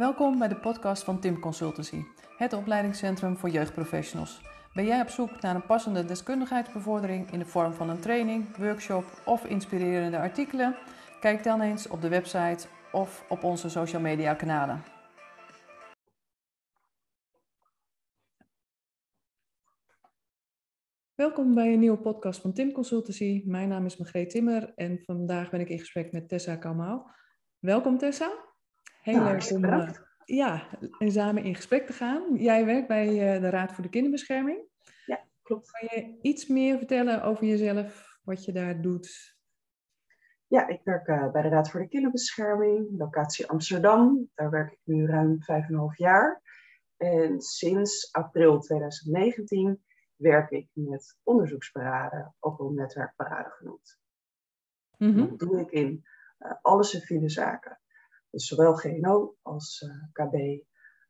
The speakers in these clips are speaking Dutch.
Welkom bij de podcast van Tim Consultancy, het opleidingscentrum voor jeugdprofessionals. Ben jij op zoek naar een passende deskundigheidsbevordering in de vorm van een training, workshop of inspirerende artikelen? Kijk dan eens op de website of op onze social media kanalen. Welkom bij een nieuwe podcast van Tim Consultancy. Mijn naam is Margreet Timmer en vandaag ben ik in gesprek met Tessa Kamaal. Welkom Tessa. Heel Nou, leuk om eh, ja, samen in gesprek te gaan. Jij werkt bij eh, de Raad voor de Kinderbescherming. Ja, klopt. Kan je iets meer vertellen over jezelf, wat je daar doet? Ja, ik werk eh, bij de Raad voor de Kinderbescherming, locatie Amsterdam. Daar werk ik nu ruim vijf en een half jaar. En sinds april 2019 werk ik met onderzoeksberaden, ook wel netwerkberaden genoemd. Mhm. Dat doe ik in eh, alle civiele zaken. Dus zowel GNO als eh, KB.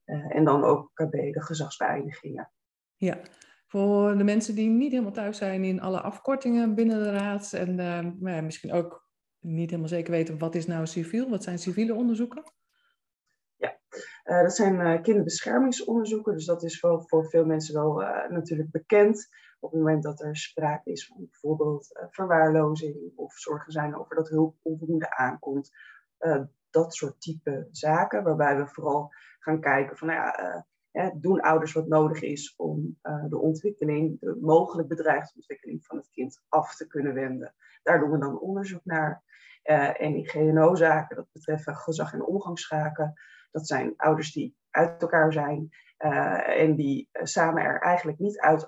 eh, en dan ook KB, de gezagsbeëindigingen. Ja, voor de mensen die niet helemaal thuis zijn in alle afkortingen binnen de Raad en eh, ja, misschien ook niet helemaal zeker weten wat is nou civiel, wat zijn civiele onderzoeken? Eh, dat zijn kinderbeschermingsonderzoeken, dus dat is wel voor veel mensen wel natuurlijk bekend. Op het moment dat er sprake is van bijvoorbeeld verwaarlozing of zorgen zijn over dat hulp onvoldoende aankomt. Eh, dat soort type zaken, waarbij we vooral gaan kijken van, nou ja, eh, doen ouders wat nodig is om eh, de ontwikkeling, de mogelijk bedreigde ontwikkeling van het kind af te kunnen wenden. Daar doen we dan onderzoek naar. En in GNO-zaken, dat betreffen gezag- en omgangszaken, dat zijn ouders die uit elkaar zijn en die samen er eigenlijk niet uit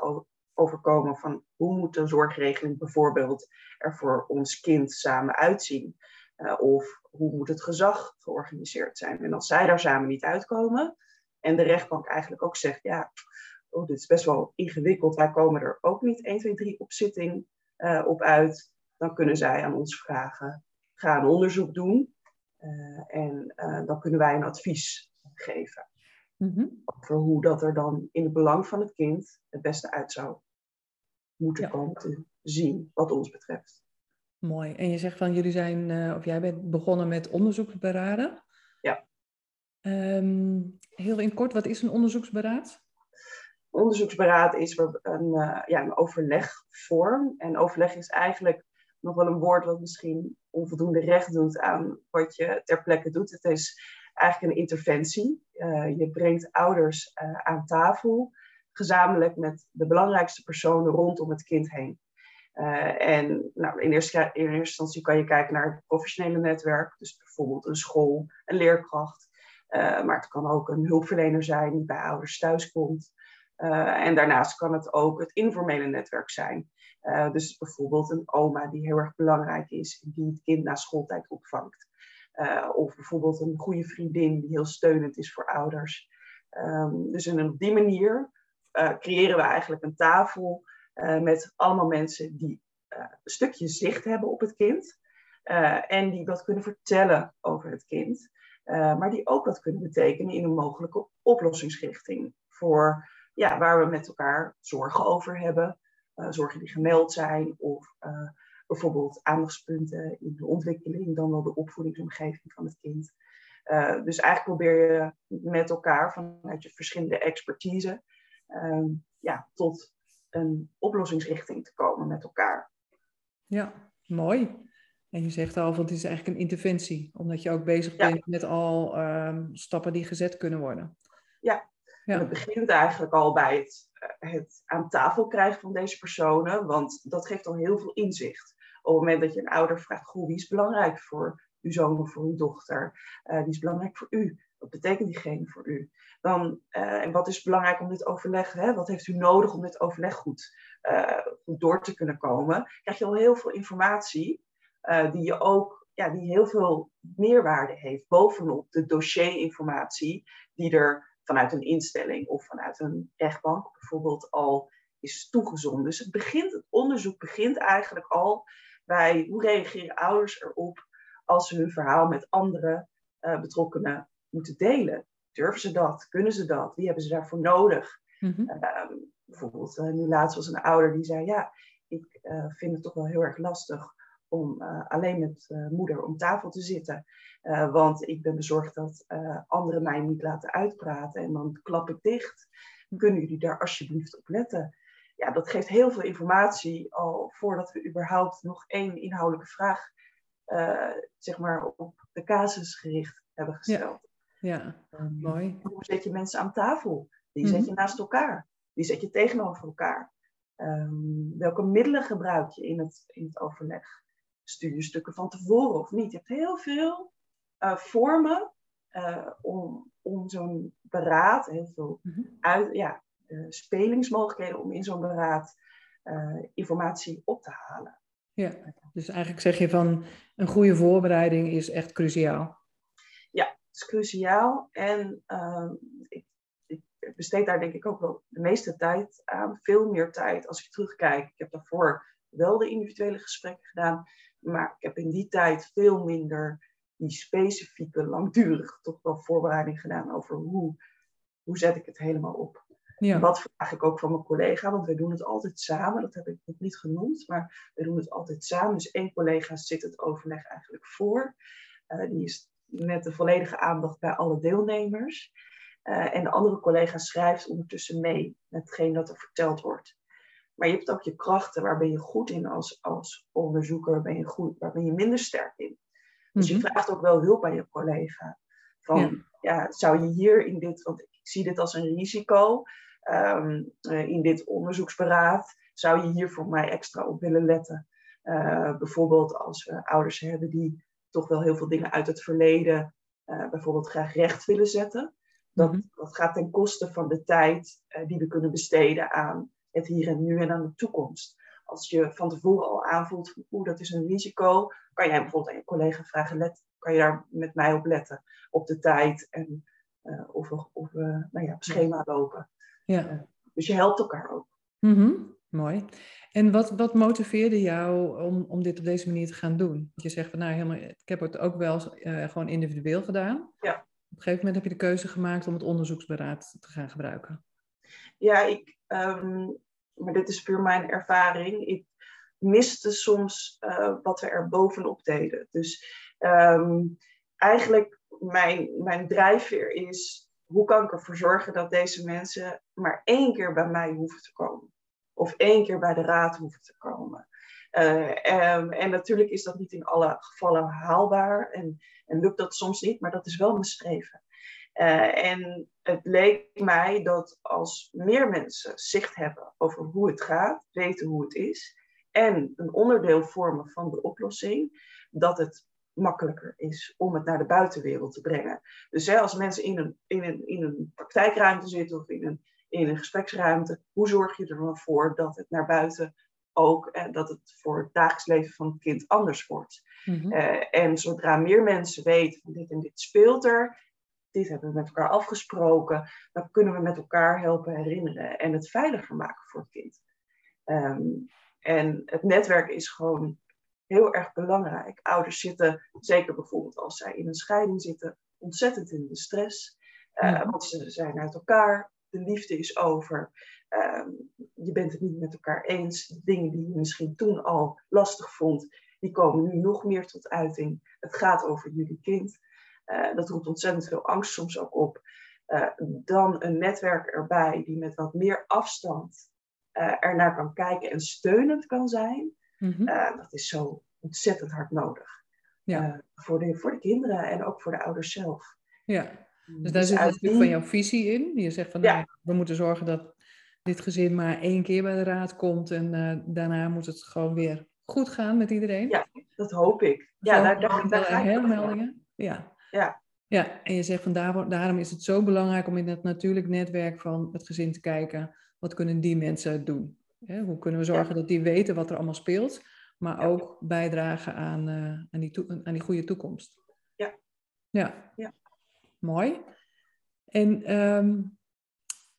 overkomen van hoe moet de zorgregeling bijvoorbeeld er voor ons kind samen uitzien. Eh, of hoe moet het gezag georganiseerd zijn. En als zij daar samen niet uitkomen en de rechtbank eigenlijk ook zegt, ja, oh, dit is best wel ingewikkeld, wij komen er ook niet 1, 2, 3 op zitting eh, op uit, dan kunnen zij aan ons vragen, ga een onderzoek doen. Eh, en dan kunnen wij een advies geven Mhm. over hoe dat er dan in het belang van het kind het beste uit zou moeten Ja. komen te zien, wat ons betreft. Mooi. En je zegt van jullie zijn, eh, of jij bent begonnen met onderzoeksberaden. Ja. Ehm, heel in kort, wat is een onderzoeksberaad? Onderzoeksberaad is een, eh, ja, een overlegvorm. En overleg is eigenlijk nog wel een woord wat misschien onvoldoende recht doet aan wat je ter plekke doet. Het is eigenlijk een interventie. Eh, je brengt ouders aan tafel, gezamenlijk met de belangrijkste personen rondom het kind heen. Eh, en nou, in, eerste, in eerste instantie kan je kijken naar het professionele netwerk, dus bijvoorbeeld een school, een leerkracht. Eh, maar het kan ook een hulpverlener zijn die bij ouders thuiskomt. Uh, en daarnaast kan het ook het informele netwerk zijn. Dus bijvoorbeeld een oma die heel erg belangrijk is die het kind na schooltijd opvangt. Of bijvoorbeeld een goede vriendin die heel steunend is voor ouders. Um, dus op die manier creëren we eigenlijk een tafel uh, met allemaal mensen die een stukje zicht hebben op het kind. en die wat kunnen vertellen over het kind. maar die ook wat kunnen betekenen in een mogelijke oplossingsrichting. Voor ja, waar we met elkaar zorgen over hebben. zorgen die gemeld zijn of bijvoorbeeld aandachtspunten in de ontwikkeling, dan wel de opvoedingsomgeving van het kind. Dus eigenlijk probeer je met elkaar vanuit je verschillende expertise ja, tot een oplossingsrichting te komen met elkaar. Ja, mooi. En je zegt al, want het is eigenlijk een interventie, omdat je ook bezig bent met al um, stappen die gezet kunnen worden. Ja, ja. het begint eigenlijk al bij het, het aan tafel krijgen van deze personen, want dat geeft al heel veel inzicht op het moment dat je een ouder vraagt, goh, wie is belangrijk voor uw zoon of voor uw dochter? Uh, wie is belangrijk voor u? Wat betekent diegene voor u? Dan, uh, en wat is belangrijk om dit overleg, hè? wat heeft u nodig om dit overleg goed, uh, goed door te kunnen komen? Krijg je al heel veel informatie die je ook, ja, die heel veel meerwaarde heeft bovenop de dossierinformatie die er vanuit een instelling of vanuit een rechtbank bijvoorbeeld al is toegezonden. Dus het, begint, het onderzoek begint eigenlijk al bij hoe reageren ouders erop als ze hun verhaal met andere betrokkenen moeten delen. Durven ze dat? Kunnen ze dat? Wie hebben ze daarvoor nodig? Mm -hmm. uh, bijvoorbeeld, uh, nu laatst was een ouder die zei: Ja, ik vind het toch wel heel erg lastig om alleen met moeder om tafel te zitten. want ik ben bezorgd dat anderen mij niet laten uitpraten en dan klap ik dicht. Kunnen jullie daar alsjeblieft op letten? Ja, dat geeft heel veel informatie al voordat we überhaupt nog één inhoudelijke vraag zeg maar op de casus gericht hebben gesteld. Ja, ja. Um, mooi. Hoe zet je mensen aan tafel? Die zet je mhm. naast elkaar? Die zet je tegenover elkaar? Um, welke middelen gebruik je in het, in het overleg? Stuur je stukken van tevoren of niet? Je hebt heel veel uh, vormen uh, om, om zo'n beraad, heel veel mm uit, ja, uh, spelingsmogelijkheden om in zo'n beraad informatie op te halen. Ja, dus eigenlijk zeg je van een goede voorbereiding is echt cruciaal. Is cruciaal. En ehm, ik, ik, besteed daar denk ik ook wel de meeste tijd aan. Veel meer tijd als ik terugkijk. Ik heb daarvoor wel de individuele gesprekken gedaan. Maar ik heb in die tijd veel minder die specifieke, langdurige toch wel voorbereiding gedaan over hoe, hoe zet ik het helemaal op. Ja. Wat vraag ik ook van mijn collega, want wij doen het altijd samen. Dat heb ik nog niet genoemd, maar we doen het altijd samen. Dus één collega zit het overleg eigenlijk voor. Uh, die is met de volledige aandacht bij alle deelnemers. Uh, en de andere collega schrijft ondertussen mee met hetgeen dat er verteld wordt. Maar je hebt ook je krachten, waar ben je goed in als, als onderzoeker, waar ben je, goed, waar ben je minder sterk in. Dus je mhm. vraagt ook wel hulp aan je collega. Van, ja. ja. zou je hier in dit, want ik zie dit als een risico, um, in dit onderzoeksberaad, zou je hier voor mij extra op willen letten? Uh, bijvoorbeeld als we ouders hebben die toch wel heel veel dingen uit het verleden uh, bijvoorbeeld graag recht willen zetten. Dat, mm dat gaat ten koste van de tijd uh, die we kunnen besteden aan het hier en nu en aan de toekomst. Als je van tevoren al aanvoelt, oeh, dat is een risico, kan jij bijvoorbeeld aan je collega vragen, let, kan je daar met mij op letten, op de tijd en uh, of we, of we nou ja, op schema lopen. Ja. Dus je helpt elkaar ook. Mm -hmm. Mooi. En wat, wat motiveerde jou om, om dit op deze manier te gaan doen? Je zegt van nou, helemaal, ik heb het ook wel uh, gewoon individueel gedaan. Ja. Op een gegeven moment heb je de keuze gemaakt om het onderzoeksberaad te gaan gebruiken. Ja, ik, um, maar dit is puur mijn ervaring. Ik miste soms uh, wat we er bovenop deden. Dus um, eigenlijk mijn, mijn drijfveer is hoe kan ik ervoor zorgen dat deze mensen maar één keer bij mij hoeven te komen? Of één keer bij de raad hoeven te komen? Uh, um, en natuurlijk is dat niet in alle gevallen haalbaar en, en lukt dat soms niet, maar dat is wel mijn streven. Uh, en het leek mij dat als meer mensen zicht hebben over hoe het gaat, weten hoe het is, en een onderdeel vormen van de oplossing, dat het makkelijker is om het naar de buitenwereld te brengen. Dus hè, als mensen in een, in, een, in een praktijkruimte zitten of in een, in een gespreksruimte, hoe zorg je er dan voor dat het naar buiten ook, en dat het voor het dagelijks leven van het kind anders wordt. Mm en zodra meer mensen weten van dit en dit speelt er, dit hebben we met elkaar afgesproken, dan kunnen we met elkaar helpen herinneren en het veiliger maken voor het kind. Um, en het netwerk is gewoon heel erg belangrijk. Ouders zitten, zeker bijvoorbeeld als zij in een scheiding zitten, ontzettend in de stress. Uh, Want ze zijn uit elkaar, de liefde is over. Uh, je bent het niet met elkaar eens. De dingen die je misschien toen al lastig vond, die komen nu nog meer tot uiting. Het gaat over jullie kind. Uh, dat roept ontzettend veel angst soms ook op. Uh, dan een netwerk erbij die met wat meer afstand uh, ernaar kan kijken en steunend kan zijn. Mm dat is zo ontzettend hard nodig. Ja. voor, de, voor de kinderen en ook voor de ouders zelf. Ja, dus, dus daar zit stuk van jouw visie in. Je zegt van ja. nou, we moeten zorgen dat dit gezin maar één keer bij de raad komt en daarna moet het gewoon weer goed gaan met iedereen. Ja, dat hoop ik. Ja, daar, daar, daar ga ik Ja. ja. Ja, en je zegt van daar, daarom is het zo belangrijk om in het natuurlijk netwerk van het gezin te kijken, wat kunnen die mensen doen? Hè? Hoe kunnen we zorgen dat die weten wat er allemaal speelt, maar ook bijdragen aan, uh, aan, die aan die goede toekomst? Ja. Ja. ja. Mooi. En um,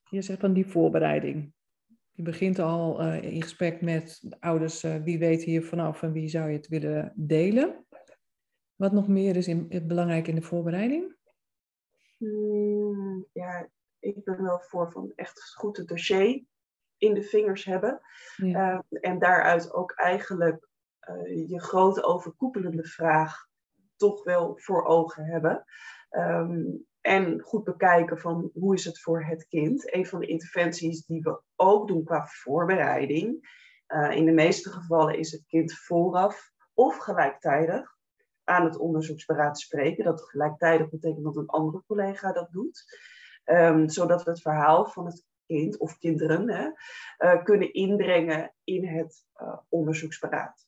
je zegt van die voorbereiding. Je begint al uh, in gesprek met de ouders, uh, wie weet hier vanaf en wie zou je het willen delen? Wat nog meer is in, belangrijk in de voorbereiding? Hmm, ja, ik ben wel voor van echt goed het dossier in de vingers hebben. Ja. Uh, en daaruit ook eigenlijk je grote overkoepelende vraag toch wel voor ogen hebben. Ehm, en goed bekijken van hoe is het voor het kind. Een van de interventies die we ook doen qua voorbereiding. Uh, in de meeste gevallen is het kind vooraf of gelijktijdig aan het onderzoeksberaad spreken. Dat gelijktijdig betekent dat een andere collega dat doet. Um, zodat we het verhaal van het kind of kinderen hè, uh, kunnen inbrengen in het uh, onderzoeksberaad.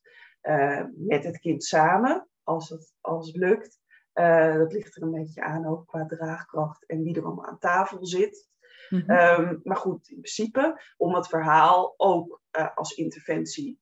Met het kind samen, als het, als het lukt. Dat ligt er een beetje aan ook qua draagkracht en wie er allemaal aan tafel zit. Mm -hmm. um, maar goed, in principe om het verhaal ook als interventie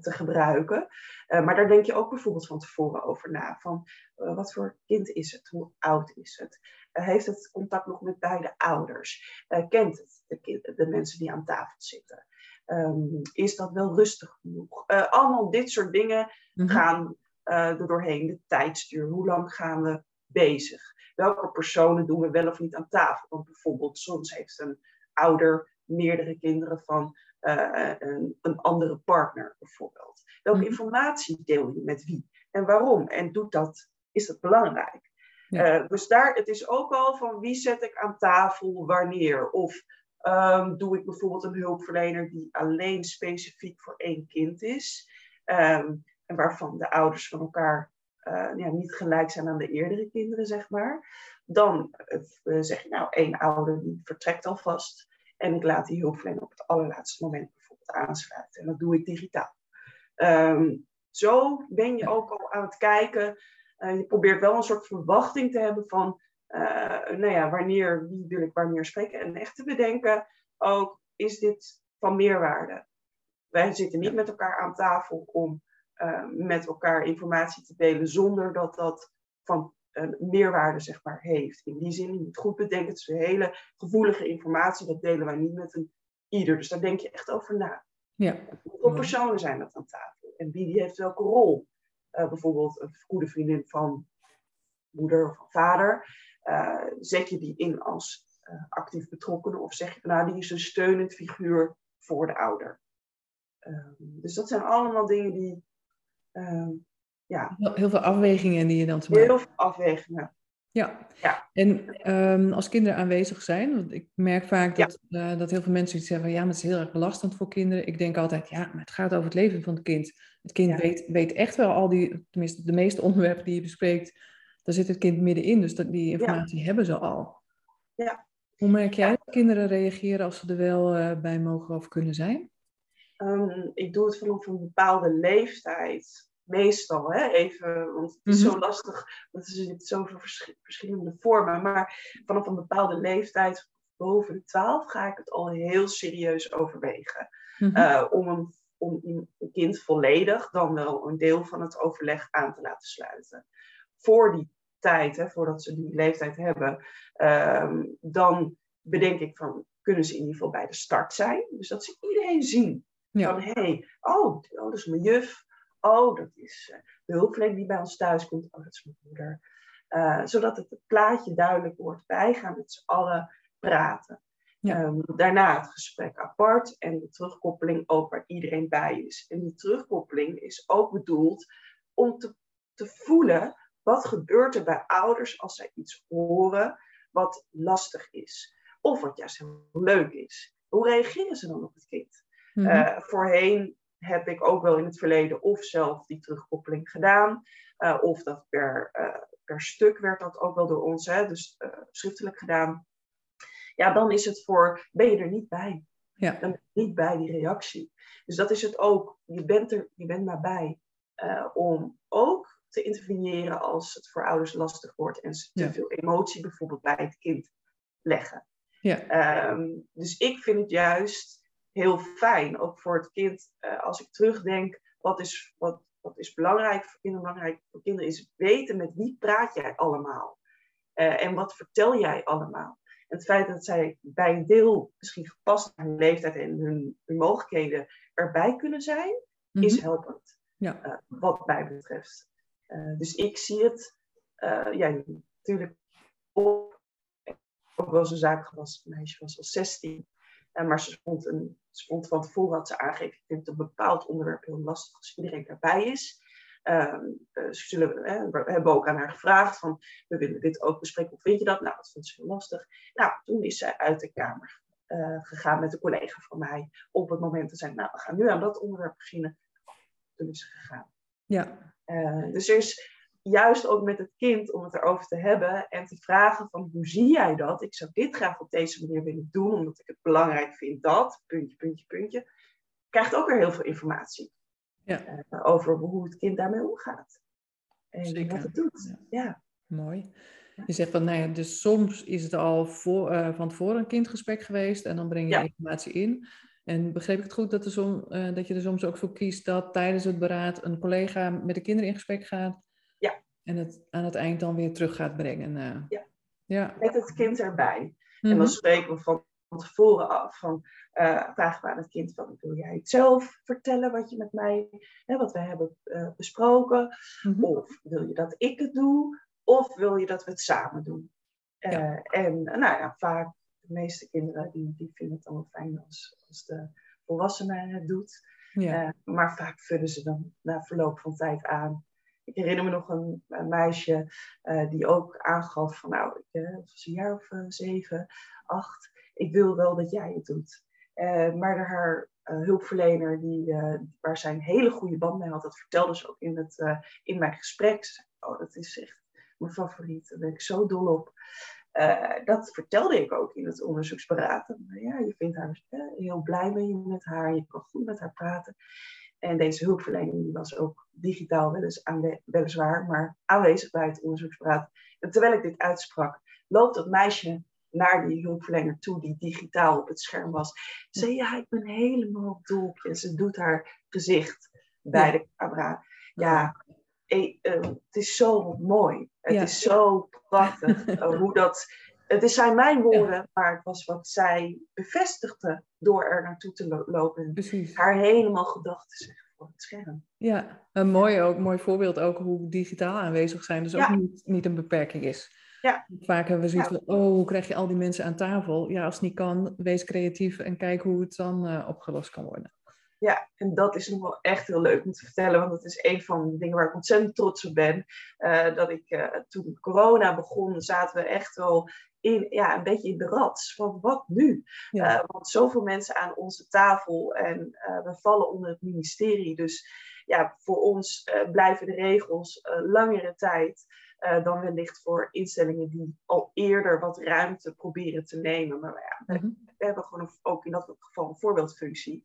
te gebruiken. Uh, maar daar denk je ook bijvoorbeeld van tevoren over na. Van uh, wat voor kind is het? Hoe oud is het? Uh, heeft het contact nog met beide ouders? kent het de, kind, de, mensen die aan tafel zitten? Um, is dat wel rustig genoeg? allemaal dit soort dingen mm -hmm. gaan er doorheen. De tijdstuur. Hoe lang gaan we bezig? Welke personen doen we wel of niet aan tafel? Want bijvoorbeeld soms heeft een ouder meerdere kinderen van uh, een, een, andere partner bijvoorbeeld. Welke mm. informatie deel je met wie en waarom? En doet dat, is dat belangrijk? Ja. Uh, dus daar, het is ook al van wie zet ik aan tafel wanneer? Of um, doe ik bijvoorbeeld een hulpverlener die alleen specifiek voor één kind is? Um, en waarvan de ouders van elkaar uh, ja, niet gelijk zijn aan de eerdere kinderen, zeg maar. Dan zeg je nou, één ouder die vertrekt alvast. En ik laat die hulpverlener op het allerlaatste moment bijvoorbeeld aansluiten. En dat doe ik digitaal. Um, zo ben je ook al aan het kijken. Uh, je probeert wel een soort verwachting te hebben van, nou ja, wanneer, wie wil ik wanneer spreken. En echt te bedenken, ook, is dit van meerwaarde? Wij zitten niet met elkaar aan tafel om uh, met elkaar informatie te delen zonder dat dat van een meerwaarde zeg maar, heeft. In die zin, je moet goed bedenken, het is een hele gevoelige informatie, dat delen wij niet met een ieder. Dus daar denk je echt over na. Ja. Hoeveel personen zijn dat aan tafel? En wie die heeft welke rol? Uh, bijvoorbeeld een goede vriendin van moeder of van vader. Zet je die in als actief betrokkenen of zeg je nou, die is een steunend figuur voor de ouder. Ehm, dus dat zijn allemaal dingen die ehm, ja. Heel veel afwegingen die je dan te maken Heel veel afwegingen. Ja. ja. En um, als kinderen aanwezig zijn, want ik merk vaak dat, ja. uh, dat heel veel mensen iets zeggen, ja, maar het is heel erg belastend voor kinderen. Ik denk altijd, ja, maar het gaat over het leven van het kind. Het kind ja. weet, weet echt wel al die, tenminste de meeste onderwerpen die je bespreekt, daar zit het kind middenin. Dus dat, die informatie hebben ze al. Ja. Hoe merk jij dat kinderen reageren als ze er wel uh, bij mogen of kunnen zijn? Um, ik doe het vanaf een bepaalde leeftijd meestal, hè, even, want het is zo lastig, want er zitten zoveel vers verschillende vormen. Maar vanaf een bepaalde leeftijd, boven de 12, ga ik het al heel serieus overwegen. Mm -hmm. uh, om, een, om een kind volledig dan wel een deel van het overleg aan te laten sluiten. Voor die tijd, hè, voordat ze die leeftijd hebben, uh, dan bedenk ik van, kunnen ze in ieder geval bij de start zijn? Dus dat ze iedereen zien. Ja. Van, hé, hey, oh, oh, dat is mijn juf. Oh, dat is uh, de hulpverlener die bij ons thuis komt. Oh, dat is mijn moeder. Uh, zodat het plaatje duidelijk wordt. Wij gaan met z'n allen praten. Ja. Um, daarna het gesprek apart en de terugkoppeling ook waar iedereen bij is. En die terugkoppeling is ook bedoeld om te, te voelen wat gebeurt er bij ouders als zij iets horen wat lastig is. Of wat juist heel leuk is. Hoe reageren ze dan op het kind? Mm -hmm. uh, voorheen heb ik ook wel in het verleden of zelf die terugkoppeling gedaan. Uh, of dat per, uh, per stuk werd dat ook wel door ons, hè, dus schriftelijk gedaan. Ja, dan is het voor, ben je er niet bij. Ja. Dan ben je niet bij die reactie. Dus dat is het ook. Je bent er, je bent maar bij om ook te interveneren als het voor ouders lastig wordt en ze te ja. veel emotie bijvoorbeeld bij het kind leggen. Ja. Um, dus ik vind het juist heel fijn, ook voor het kind. Uh, als ik terugdenk, wat is, wat, wat is belangrijk voor kinderen? Belangrijk voor kinderen is weten met wie praat jij allemaal. Uh, en wat vertel jij allemaal. En het feit dat zij bij een deel, misschien gepast aan hun leeftijd en hun, hun mogelijkheden, erbij kunnen zijn, mm -hmm. is helpend. Ja. Uh, wat mij betreft. dus ik zie het, ja, natuurlijk ook wel zo'n zaak was, een meisje was al 16. maar ze vond een Ze van tevoren had ze aangegeven, ik vind een bepaald onderwerp heel lastig als iedereen daarbij is. Ehm, ze zullen, we hebben ook aan haar gevraagd van, we willen dit ook bespreken, hoe vind je dat? Nou, dat vond ze heel lastig. Nou, toen is zij uit de kamer gegaan met een collega van mij op het moment te zijn, nou, we gaan nu aan dat onderwerp beginnen. Toen is ze gegaan. Ja. dus er is juist ook met het kind om het erover te hebben en te vragen van hoe zie jij dat? Ik zou dit graag op deze manier willen doen, omdat ik het belangrijk vind dat, puntje, puntje, puntje. Krijgt ook weer heel veel informatie ja. uh, over hoe het kind daarmee omgaat. En Zeker. wat het doet. Ja. Mooi. Je zegt van, nou ja, dus soms is het al voor, uh, van tevoren een kindgesprek geweest en dan breng je Ja. informatie in. En begreep ik het goed dat, er som, uh, dat je er soms ook voor kiest dat tijdens het beraad een collega met de kinderen in gesprek gaat. En het aan het eind dan weer terug gaat brengen? uh. Ja. ja. Met het kind erbij. En Mhm. dan spreken we van tevoren af van uh, vragen we aan het kind van wil jij het zelf vertellen wat je met mij, hè, wat we hebben uh, besproken, Mhm. of wil je dat ik het doe, of wil je dat we het samen doen? Ja. En nou ja, vaak de meeste kinderen die, die vinden het wel fijn als, als de volwassene het doet. Ja. Maar vaak vullen ze dan na verloop van tijd aan. Ik herinner me nog een, meisje uh, die ook aangaf van nou, ik uh, was een jaar of uh, zeven, acht. Ik wil wel dat jij het doet. Maar haar hulpverlener, die, waar zij een hele goede band mee had, dat vertelde ze ook in, het, in mijn gesprek. Oh, dat is echt mijn favoriet, daar ben ik zo dol op. Dat vertelde ik ook in het onderzoeksberaad. Ja, je vindt haar heel blij mee met haar, je kan goed met haar praten. En deze hulpverlening die was ook digitaal aanwe- weliswaar, maar aanwezig bij het onderzoeksberaad. En terwijl ik dit uitsprak, loopt dat meisje naar die hulpverlener toe die digitaal op het scherm was. Ze zei, ja, ik ben helemaal dol. En ze doet haar gezicht bij Ja. de camera. Ja, eh, het is zo mooi. Het Ja. is zo prachtig eh, hoe dat. Het is zijn mijn woorden, maar het was wat zij bevestigde door er naartoe te lo- lopen. En Precies. haar helemaal gedachten zeggen voor het scherm. Ja, een mooi, ook, mooi voorbeeld ook hoe digitaal aanwezig zijn. Dus Ja. ook niet, niet een beperking is. Ja. Vaak hebben we zoiets Ja. van, oh, hoe krijg je al die mensen aan tafel? Ja, als het niet kan, wees creatief en kijk hoe het dan eh, opgelost kan worden. Ja, en dat is nog wel echt heel leuk om te vertellen, want dat is een van de dingen waar ik ontzettend trots op ben. Uh, dat ik uh, toen corona begon, zaten we echt wel in, ja, een beetje in de rats van wat nu? Ja. Uh, want zoveel mensen aan onze tafel en we vallen onder het ministerie. Dus ja, voor ons blijven de regels langere tijd dan wellicht voor instellingen die al eerder wat ruimte proberen te nemen. Maar ja, Mhm. we, we hebben gewoon een, ook in dat geval een voorbeeldfunctie.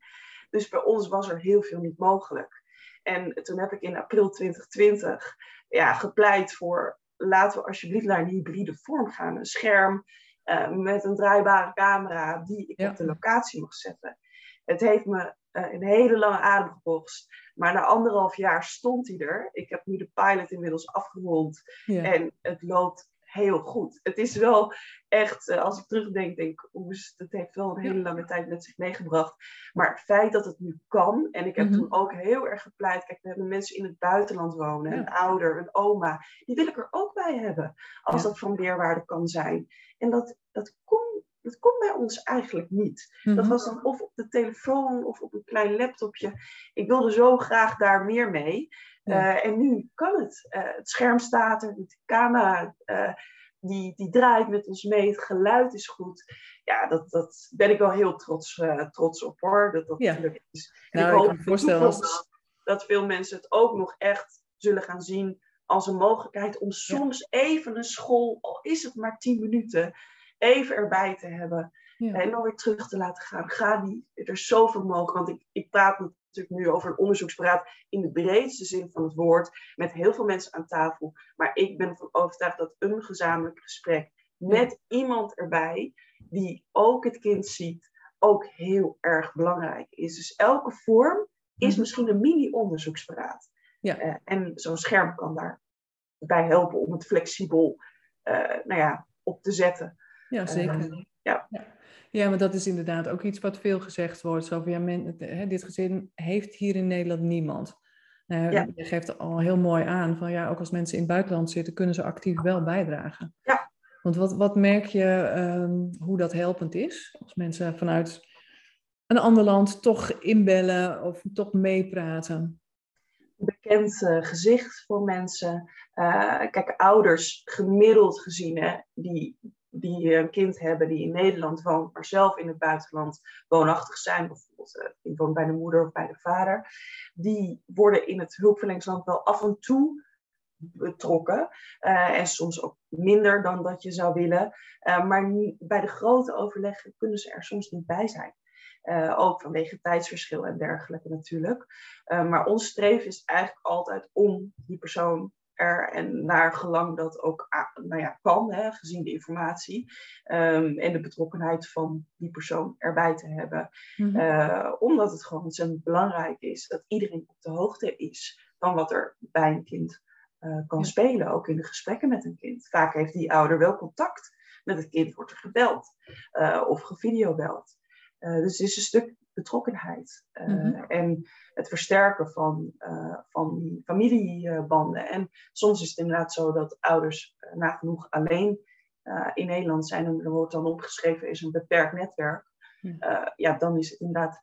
Dus bij ons was er heel veel niet mogelijk. En toen heb ik in april 2020 ja, gepleit voor laten we alsjeblieft naar een hybride vorm gaan. Een scherm uh, met een draaibare camera die ik Ja. op de locatie mag zetten. Het heeft me uh, een hele lange adem gekost. Maar na anderhalf jaar stond hij er. Ik heb nu de pilot inmiddels afgerond. Ja. En het loopt heel goed. Het is wel echt, uh, als ik terugdenk, denk ik, oeh, het heeft wel een hele lange tijd met zich meegebracht. Maar het feit dat het nu kan, en ik heb Mhm. toen ook heel erg gepleit, kijk, we hebben mensen in het buitenland wonen, Ja. een ouder, een oma, die wil ik er ook bij hebben, als Ja. dat van meerwaarde kan zijn. En dat, dat kon dat kon bij ons eigenlijk niet. Dat Mhm. was dan of op de telefoon of op een klein laptopje. Ik wilde zo graag daar meer mee. Ja. Uh, en nu kan het. Uh, het scherm staat er, de camera uh, die, die draait met ons mee, het geluid is goed. Ja, dat, dat ben ik wel heel trots, trots op hoor, dat dat Ja. gelukt is. En Nou, ik ik hoop voorstellen als- dat veel mensen het ook nog echt zullen gaan zien als een mogelijkheid om soms even een school, al is het maar tien minuten, even erbij te hebben. Ja. En dan weer terug te laten gaan. Ga die, er is zoveel mogelijk. Want ik, ik praat natuurlijk nu over een onderzoeksberaad in de breedste zin van het woord. Met heel veel mensen aan tafel. Maar ik ben ervan overtuigd dat een gezamenlijk gesprek met iemand erbij, die ook het kind ziet, ook heel erg belangrijk is. Dus elke vorm is Mhm. misschien een mini-onderzoeksberaad. Ja. Uh, en zo'n scherm kan daarbij helpen om het flexibel uh, nou ja, op te zetten. Ja, zeker. Ja. ja. Ja, maar dat is inderdaad ook iets wat veel gezegd wordt. Zo van, ja, men, hè, dit gezin heeft hier in Nederland niemand. Ja. Je geeft al heel mooi aan van ja, ook als mensen in het buitenland zitten, kunnen ze actief wel bijdragen. Ja. Want wat, wat merk je um, hoe dat helpend is? Als mensen vanuit een ander land toch inbellen of toch meepraten? Bekend uh, gezicht voor mensen. Uh, kijk, ouders gemiddeld gezien, hè, die, die een kind hebben die in Nederland woont, maar zelf in het buitenland woonachtig zijn, bijvoorbeeld die woont bij de moeder of bij de vader, die worden in het hulpverleningsland wel af en toe betrokken. Uh, en soms ook minder dan dat je zou willen. Maar bij de grote overleggen kunnen ze er soms niet bij zijn. Ook vanwege tijdsverschil en dergelijke natuurlijk. maar ons streven is eigenlijk altijd om die persoon er en naar gelang dat ook nou ja, kan, hè, gezien de informatie um, en de betrokkenheid van die persoon erbij te hebben. Mm -hmm. omdat het gewoon ontzettend belangrijk is dat iedereen op de hoogte is van wat er bij een kind uh, kan spelen, ook in de gesprekken met een kind. Vaak heeft die ouder wel contact met het kind, wordt er gebeld uh, of gevideobeld. Uh, dus het is een stuk betrokkenheid mm-hmm. en het versterken van, van die familiebanden. En soms is het inderdaad zo dat ouders nagenoeg alleen in Nederland zijn en er wordt dan opgeschreven is een beperkt netwerk. ja, dan is het inderdaad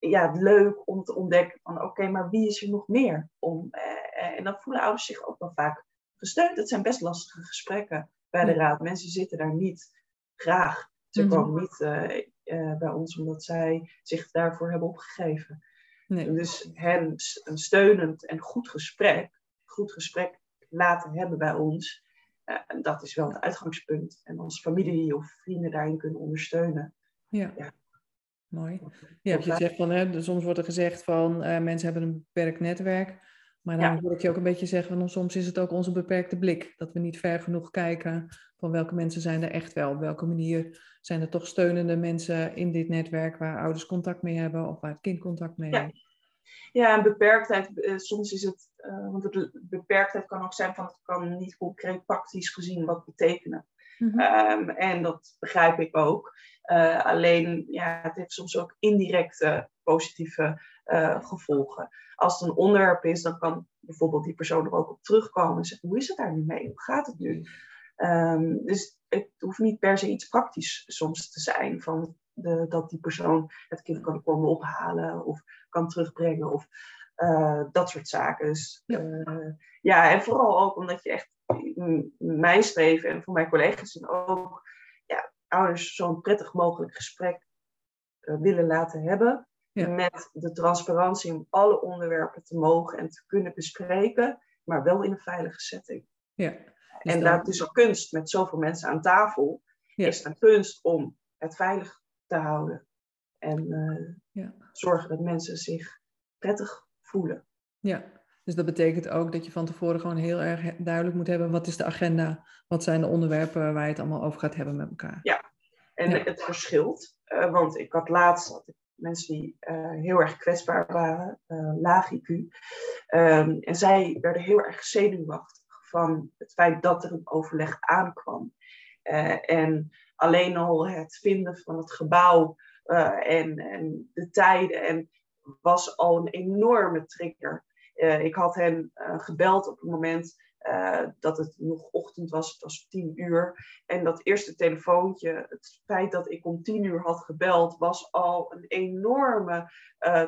ja, leuk om te ontdekken van oké, maar wie is er nog meer om? Eh, en dan voelen ouders zich ook wel vaak gesteund. Het zijn best lastige gesprekken bij de raad. Mensen zitten daar niet graag. Ze mhm. komen niet uh, uh, bij ons omdat zij zich daarvoor hebben opgegeven. Nee. Dus hen een steunend en goed gesprek, goed gesprek laten hebben bij ons, uh, dat is wel het uitgangspunt. En als familie of vrienden daarin kunnen ondersteunen. Ja. ja Mooi. Ja, je zegt van, hè, soms wordt er gezegd van uh, mensen hebben een beperkt netwerk. Maar dan ja. hoor ik je ook een beetje zeggen, van, soms is het ook onze beperkte blik. Dat we niet ver genoeg kijken van welke mensen zijn er echt wel. Op welke manier zijn er toch steunende mensen in dit netwerk waar ouders contact mee hebben of waar het kind contact mee heeft. Ja. En beperktheid, uh, soms is het, uh, want de beperktheid kan ook zijn van het kan niet concreet praktisch gezien wat betekenen. Mm -hmm. um, en dat begrijp ik ook. Uh, alleen, ja, het heeft soms ook indirecte positieve uh, gevolgen. Als het een onderwerp is, dan kan bijvoorbeeld die persoon er ook op terugkomen en zeggen: hoe is het daar nu mee? Hoe gaat het nu? Um, dus het hoeft niet per se iets praktisch soms te zijn van de, dat die persoon het kind kan komen ophalen of kan terugbrengen of uh, dat soort zaken. Dus, ja. ja, en vooral ook omdat je echt mijn streven en voor mijn collega's ook ja, ouders zo'n prettig mogelijk gesprek uh, willen laten hebben. Ja. Met de transparantie om alle onderwerpen te mogen en te kunnen bespreken, maar wel in een veilige setting. Ja. Dus en dat is een kunst met zoveel mensen aan tafel. Ja. Is het een kunst om het veilig te houden. En uh, ja. zorgen dat mensen zich prettig voelen. Ja, dus dat betekent ook dat je van tevoren gewoon heel erg duidelijk moet hebben wat is de agenda, wat zijn de onderwerpen waar je het allemaal over gaat hebben met elkaar. Ja, en het verschilt. Uh, want ik had laatst had ik mensen die uh, heel erg kwetsbaar waren, uh, laag IQ. Um, en zij werden heel erg zenuwachtig van het feit dat er een overleg aankwam. en alleen al het vinden van het gebouw en, en de tijden en was al een enorme trigger. Ik had hen gebeld op het moment uh, dat het nog ochtend was, het was tien uur. En dat eerste telefoontje, het feit dat ik om tien uur had gebeld, was al een enorme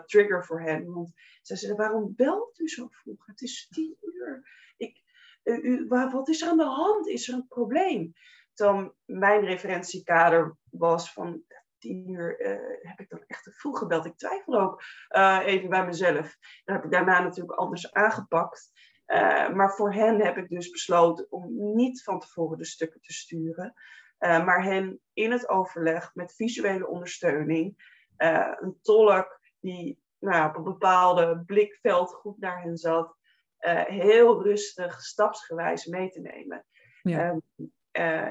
trigger voor hen. Want ze zeiden, waarom belt u zo vroeg? Het is tien uur. Ik, u, wat is er aan de hand? Is er een probleem? Dan mijn referentiekader was van tien uur uh, heb ik dan echt te vroeg gebeld. Ik twijfel ook even bij mezelf. Dat heb ik daarna natuurlijk anders aangepakt. Uh, maar voor hen heb ik dus besloten om niet van tevoren de stukken te sturen. maar hen in het overleg met visuele ondersteuning, een tolk die nou, op een bepaalde blikveld goed naar hen zat, heel rustig, stapsgewijs mee te nemen. Ja. Um,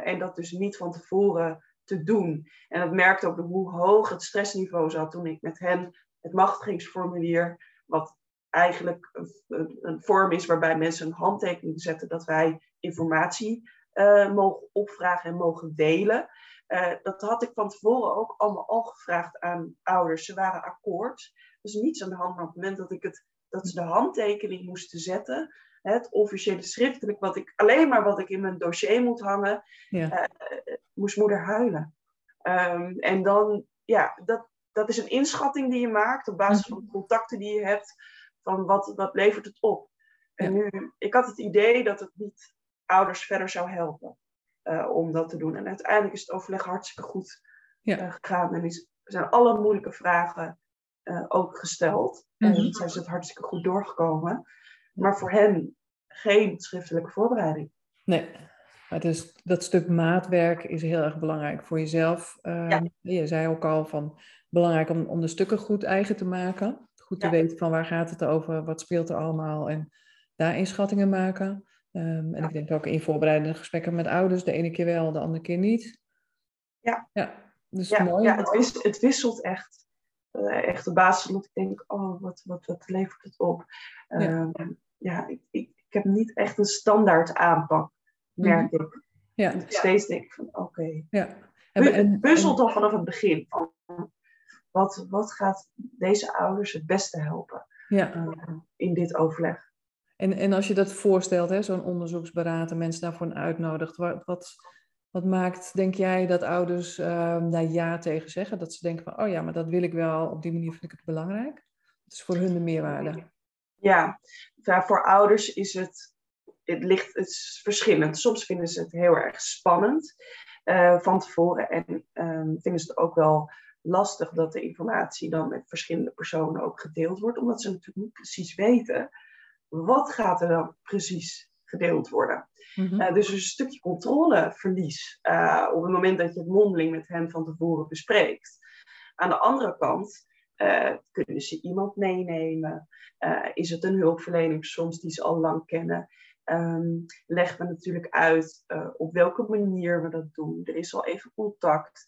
en dat dus niet van tevoren te doen. En dat merkte ook hoe hoog het stressniveau zat toen ik met hen het machtigingsformulier, wat eigenlijk een, een, vorm is waarbij mensen een handtekening zetten dat wij informatie uh, mogen opvragen en mogen delen. Uh, dat had ik van tevoren ook allemaal al gevraagd aan ouders. Ze waren akkoord. Dus niets aan de hand. Maar op het moment dat, ik het, dat ze de handtekening moesten zetten, het officiële schriftelijk, wat ik, alleen maar wat ik in mijn dossier moet hangen, ja. uh, moest moeder huilen. Um, en dan, ja, dat, dat is een inschatting die je maakt op basis van de contacten die je hebt, van wat, wat levert het op. En nu, ik had het idee dat het niet ouders verder zou helpen uh, om dat te doen. En uiteindelijk is het overleg hartstikke goed ja. uh, gegaan en is, zijn alle moeilijke vragen uh, ook gesteld. Mm -hmm. En zijn ze het hartstikke goed doorgekomen. Maar voor hen geen schriftelijke voorbereiding. Nee, maar is, dat stuk maatwerk is heel erg belangrijk voor jezelf. Uh, ja. Je zei ook al van belangrijk om, om de stukken goed eigen te maken. Goed te weten van waar gaat het over, wat speelt er allemaal en daar inschattingen maken. Um, en ja. ik denk ook in voorbereidende gesprekken met ouders, de ene keer wel, de andere keer niet. Ja, ja dus ja, mooi. Ja, het, wisselt, het wisselt echt. Uh, echt op basis dat ik denk, oh, wat, wat, wat levert het op? Uh, ja, ja ik, ik, ik, heb niet echt een standaard aanpak, merk mm-hmm. ik. Ja. Steeds denk ik van, oké. Okay. Ja. En, en, puzzelt al vanaf het begin. Van, wat, wat gaat deze ouders het beste helpen ja. uh, in dit overleg? En, en als je dat voorstelt, zo'n onderzoeksberater, mensen daarvoor uitnodigt, wat, wat, wat, maakt, denk jij, dat ouders uh, daar ja tegen zeggen? Dat ze denken van, oh ja, maar dat wil ik wel, op die manier vind ik het belangrijk. Het is voor hun de meerwaarde. Ja, voor ouders is het, het, ligt, het is verschillend. Soms vinden ze het heel erg spannend uh, van tevoren en um, vinden ze het ook wel lastig dat de informatie dan met verschillende personen ook gedeeld wordt, omdat ze natuurlijk niet precies weten wat gaat er dan precies gedeeld worden. Mhm. Uh, dus er is een stukje controleverlies uh, op het moment dat je het mondeling met hen van tevoren bespreekt. Aan de andere kant uh, kunnen ze iemand meenemen. is het een hulpverlening soms die ze al lang kennen? Um, leggen we natuurlijk uit op welke manier we dat doen. Er is al even contact.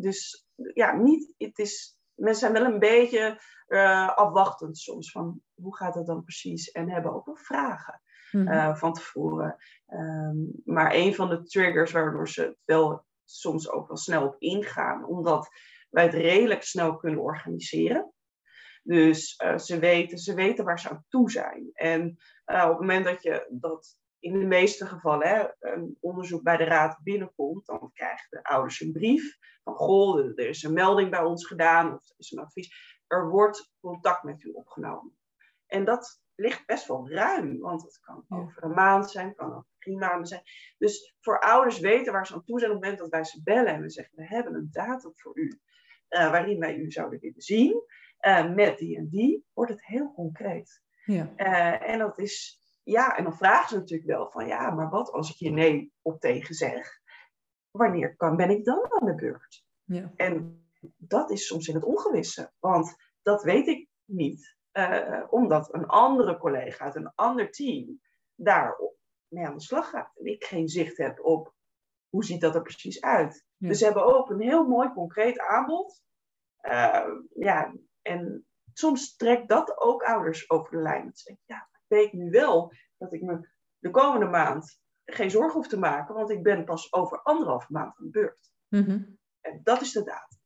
dus ja, niet, het is, mensen zijn wel een beetje uh, afwachtend soms van hoe gaat het dan precies en hebben ook wel vragen Mhm. uh, van tevoren. Um, maar een van de triggers waardoor ze wel soms ook wel snel op ingaan, omdat wij het redelijk snel kunnen organiseren. Dus uh, ze, weten, ze weten waar ze aan toe zijn. En uh, op het moment dat je dat in de meeste gevallen hè, een onderzoek bij de raad binnenkomt, dan krijgen de ouders een brief van goh, er is een melding bij ons gedaan of er is een advies. Er wordt contact met u opgenomen. En dat ligt best wel ruim, want het kan over een maand zijn, kan over drie maanden zijn. Dus voor ouders weten waar ze aan toe zijn op het moment dat wij ze bellen en we zeggen, we hebben een datum voor u, uh, waarin wij u zouden willen zien, uh, met die en die, wordt het heel concreet. Ja. Uh, en dat is, ja, en dan vragen ze natuurlijk wel van, ja, maar wat als ik je nee op tegen zeg? Wanneer kan, ben ik dan aan de beurt? Ja. En dat is soms in het ongewisse, want dat weet ik niet. Uh, omdat een andere collega uit een ander team daar mee aan de slag gaat. En ik geen zicht heb op hoe ziet dat er precies uit. Ja. Dus ze hebben ook een heel mooi concreet aanbod. Uh, ja, en soms trekt dat ook ouders over de lijn. Dat ja, weet nu wel dat ik me de komende maand geen zorgen hoef te maken, want ik ben pas over anderhalve maand aan de beurt. Mm -hmm. En dat is de datum.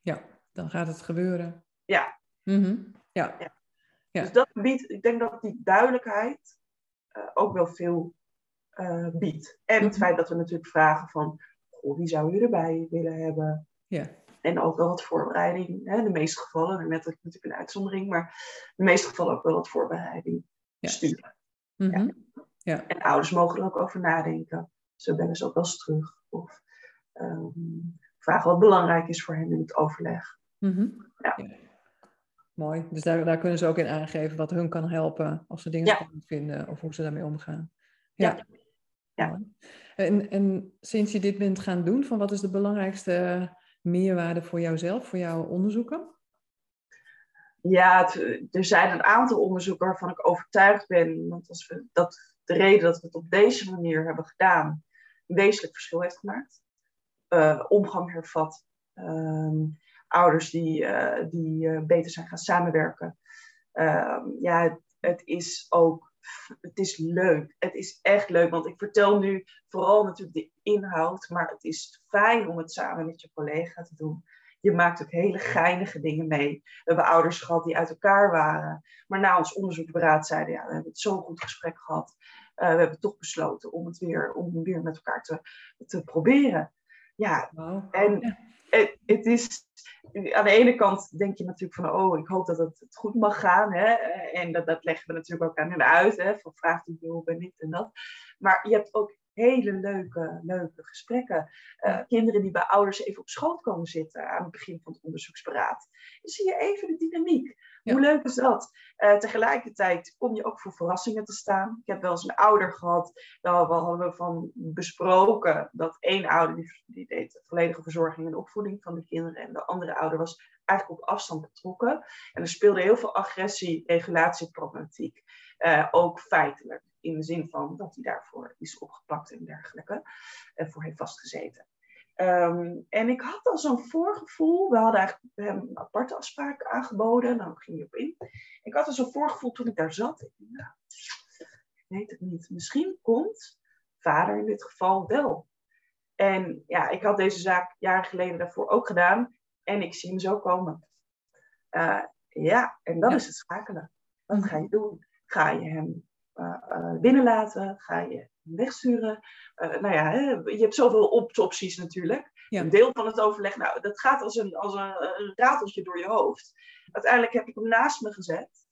Ja, dan gaat het gebeuren. Ja. Mm -hmm. ja. ja. Ja. Dus dat biedt, ik denk dat die duidelijkheid uh, ook wel veel uh, biedt. En het feit dat we natuurlijk vragen van, goh, wie zou u erbij willen hebben? Ja. En ook wel wat voorbereiding. Hè? In de meeste gevallen, net natuurlijk een uitzondering, maar in de meeste gevallen ook wel wat voorbereiding. Sturen. Mm -hmm. ja. En ouders mogen er ook over nadenken. Zo bellen ze ook wel eens terug. Of um, vragen wat belangrijk is voor hen in het overleg. Mm -hmm. ja. Mooi. Dus daar, daar kunnen ze ook in aangeven wat hun kan helpen als ze dingen Ja. spannend vinden of hoe ze daarmee omgaan. Ja. Ja. En, en sinds je dit bent gaan doen, van wat is de belangrijkste meerwaarde voor jouzelf, voor jouw onderzoeken? Ja, er zijn een aantal onderzoeken waarvan ik overtuigd ben want als we dat de reden dat we het op deze manier hebben gedaan een wezenlijk verschil heeft gemaakt. Eh, omgang hervat. Ehm, ouders die, eh, die eh, beter zijn gaan samenwerken. Ehm, ja, het, het is ook het is leuk. Het is echt leuk, want ik vertel nu vooral natuurlijk de inhoud, maar het is fijn om het samen met je collega te doen. Je maakt ook hele geinige dingen mee. We hebben ouders gehad die uit elkaar waren, maar na ons onderzoekberaad zeiden, ja, we hebben het zo'n goed gesprek gehad. Uh, we hebben toch besloten om het weer, om weer met elkaar te, te proberen. Ja, Wow. en het, het, is, aan de ene kant denk je natuurlijk van, oh, ik hoop dat het, het goed mag gaan. Hè? En dat, dat leggen we natuurlijk ook aan hen uit, hè? van vraagt u hulp en dit en dat. Maar je hebt ook hele leuke, leuke gesprekken. Uh, kinderen die bij ouders even op schoot komen zitten aan het begin van het onderzoeksberaad. Dan zie je even de dynamiek. Hoe leuk is dat? Uh, tegelijkertijd kom je ook voor verrassingen te staan. Ik heb wel eens een ouder gehad, daar hadden we van besproken dat één ouder die, die deed de volledige verzorging en opvoeding van de kinderen en de andere ouder was eigenlijk op afstand betrokken. En er speelde heel veel agressie, regulatieproblematiek, uh, ook feitelijk. In de zin van dat hij daarvoor is opgepakt en dergelijke. En voor heeft vastgezeten. Um, en ik had al zo'n voorgevoel. We hadden eigenlijk hem een aparte afspraak aangeboden. Nou, ging je op in. Ik had al zo'n voorgevoel toen ik daar zat. Ik, nou, weet het niet. Misschien komt vader in dit geval wel. En ja, ik had deze zaak jaren geleden daarvoor ook gedaan. En ik zie hem zo komen. Uh, ja, en dat is het schakelen. Wat ga je doen? Ga je hem binnenlaten? Ga je wegsturen? Uh, nou ja, hè, je hebt zoveel opties natuurlijk. Ja. Een deel van het overleg, nou, dat gaat als een, als een, een rateltje door je hoofd. Uiteindelijk heb ik hem naast me gezet.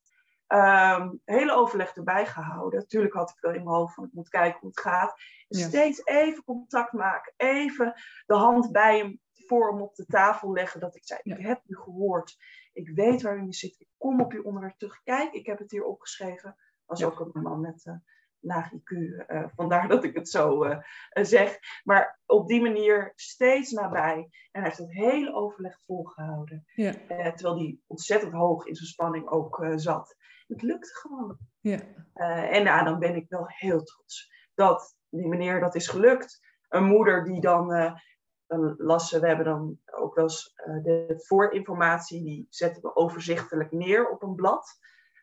Um, hele overleg erbij gehouden. Natuurlijk had ik wel in mijn hoofd van ik moet kijken hoe het gaat. Ja. Steeds even contact maken. Even de hand bij hem voor hem op de tafel leggen. Dat ik zei, ik heb u gehoord. Ik weet waarin je zit. Ik kom op uw onderwerp terug. Kijk, ik heb het hier opgeschreven was ook een man met uh, laag IQ. Uh, vandaar dat ik het zo uh, zeg. Maar op die manier steeds nabij. En hij heeft het hele overleg volgehouden. Ja. terwijl hij ontzettend hoog in zijn spanning ook zat. Het lukte gewoon. Ja. en nou, dan ben ik wel heel trots dat die meneer dat is gelukt. Een moeder die dan dan lassen we hebben dan ook wel eens de voorinformatie, die zetten we overzichtelijk neer op een blad.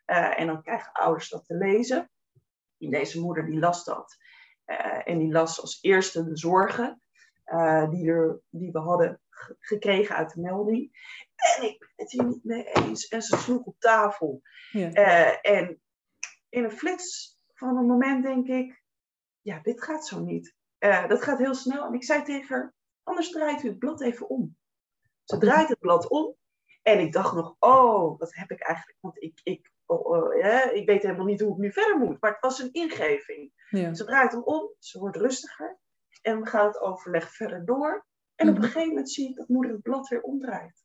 Uh, en dan krijgen ouders dat te lezen. Deze moeder die las dat. Uh, en die las als eerste de zorgen uh, die, er, die we hadden gekregen uit de melding. En ik ben het hier niet mee eens. En ze sloeg op tafel. Ja. en in een flits van een moment denk ik, ja, dit gaat zo niet. dat gaat heel snel. En ik zei tegen haar, anders draait u het blad even om. Ze draait het blad om. En ik dacht nog, oh, wat heb ik eigenlijk? Want ik, ik oh, ja, ik weet helemaal niet hoe ik nu verder moet. Maar het was een ingeving. Ja. Ze draait hem om, ze wordt rustiger. En we gaan het overleg verder door. En op een mhm. gegeven moment zie ik dat moeder het blad weer omdraait.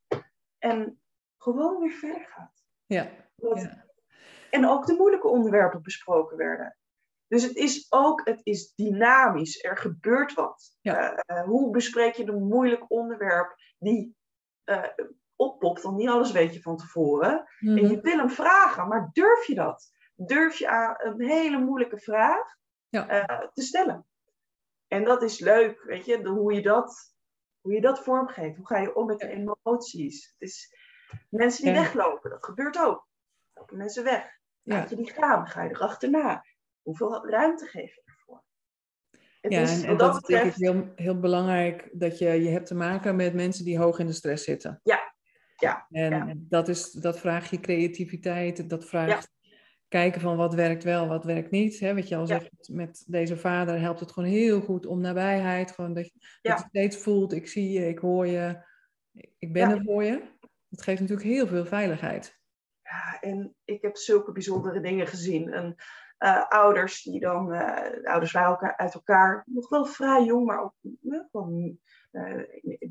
En gewoon weer verder gaat. Ja. ja. En ook de moeilijke onderwerpen besproken werden. Dus het is ook, het is dynamisch. Er gebeurt wat. Ja. Uh, hoe bespreek je een moeilijk onderwerp die uh, oppopt, want niet alles weet je van tevoren. En je mhm. wil hem vragen, maar durf je dat? Durf je aan een hele moeilijke vraag ja. uh, te stellen? En dat is leuk, weet je, hoe je dat, hoe je dat vormgeeft. Hoe ga je om met de emoties? Het is mensen die weglopen, dat gebeurt ook. Lopen mensen weg. Laat je die gaan, ga je erachterna. Hoeveel ruimte geef je ervoor? Het ja, is, en, dat, dat betreft... is heel, heel belangrijk dat je, je hebt te maken met mensen die hoog in de stress zitten. Ja, ja, en Dat, is, dat vraagt je creativiteit, dat vraagt kijken van wat werkt wel, wat werkt niet. Hè? Wat je al zegt, met deze vader helpt het gewoon heel goed om nabijheid. Gewoon dat, je, dat je steeds voelt, ik zie je, ik hoor je, ik ben er voor je. Dat geeft natuurlijk heel veel veiligheid. Ja, en ik heb zulke bijzondere dingen gezien. En, uh, ouders die dan, uh, ouders waren elkaar, uit elkaar, nog wel vrij jong, maar ook uh, gewoon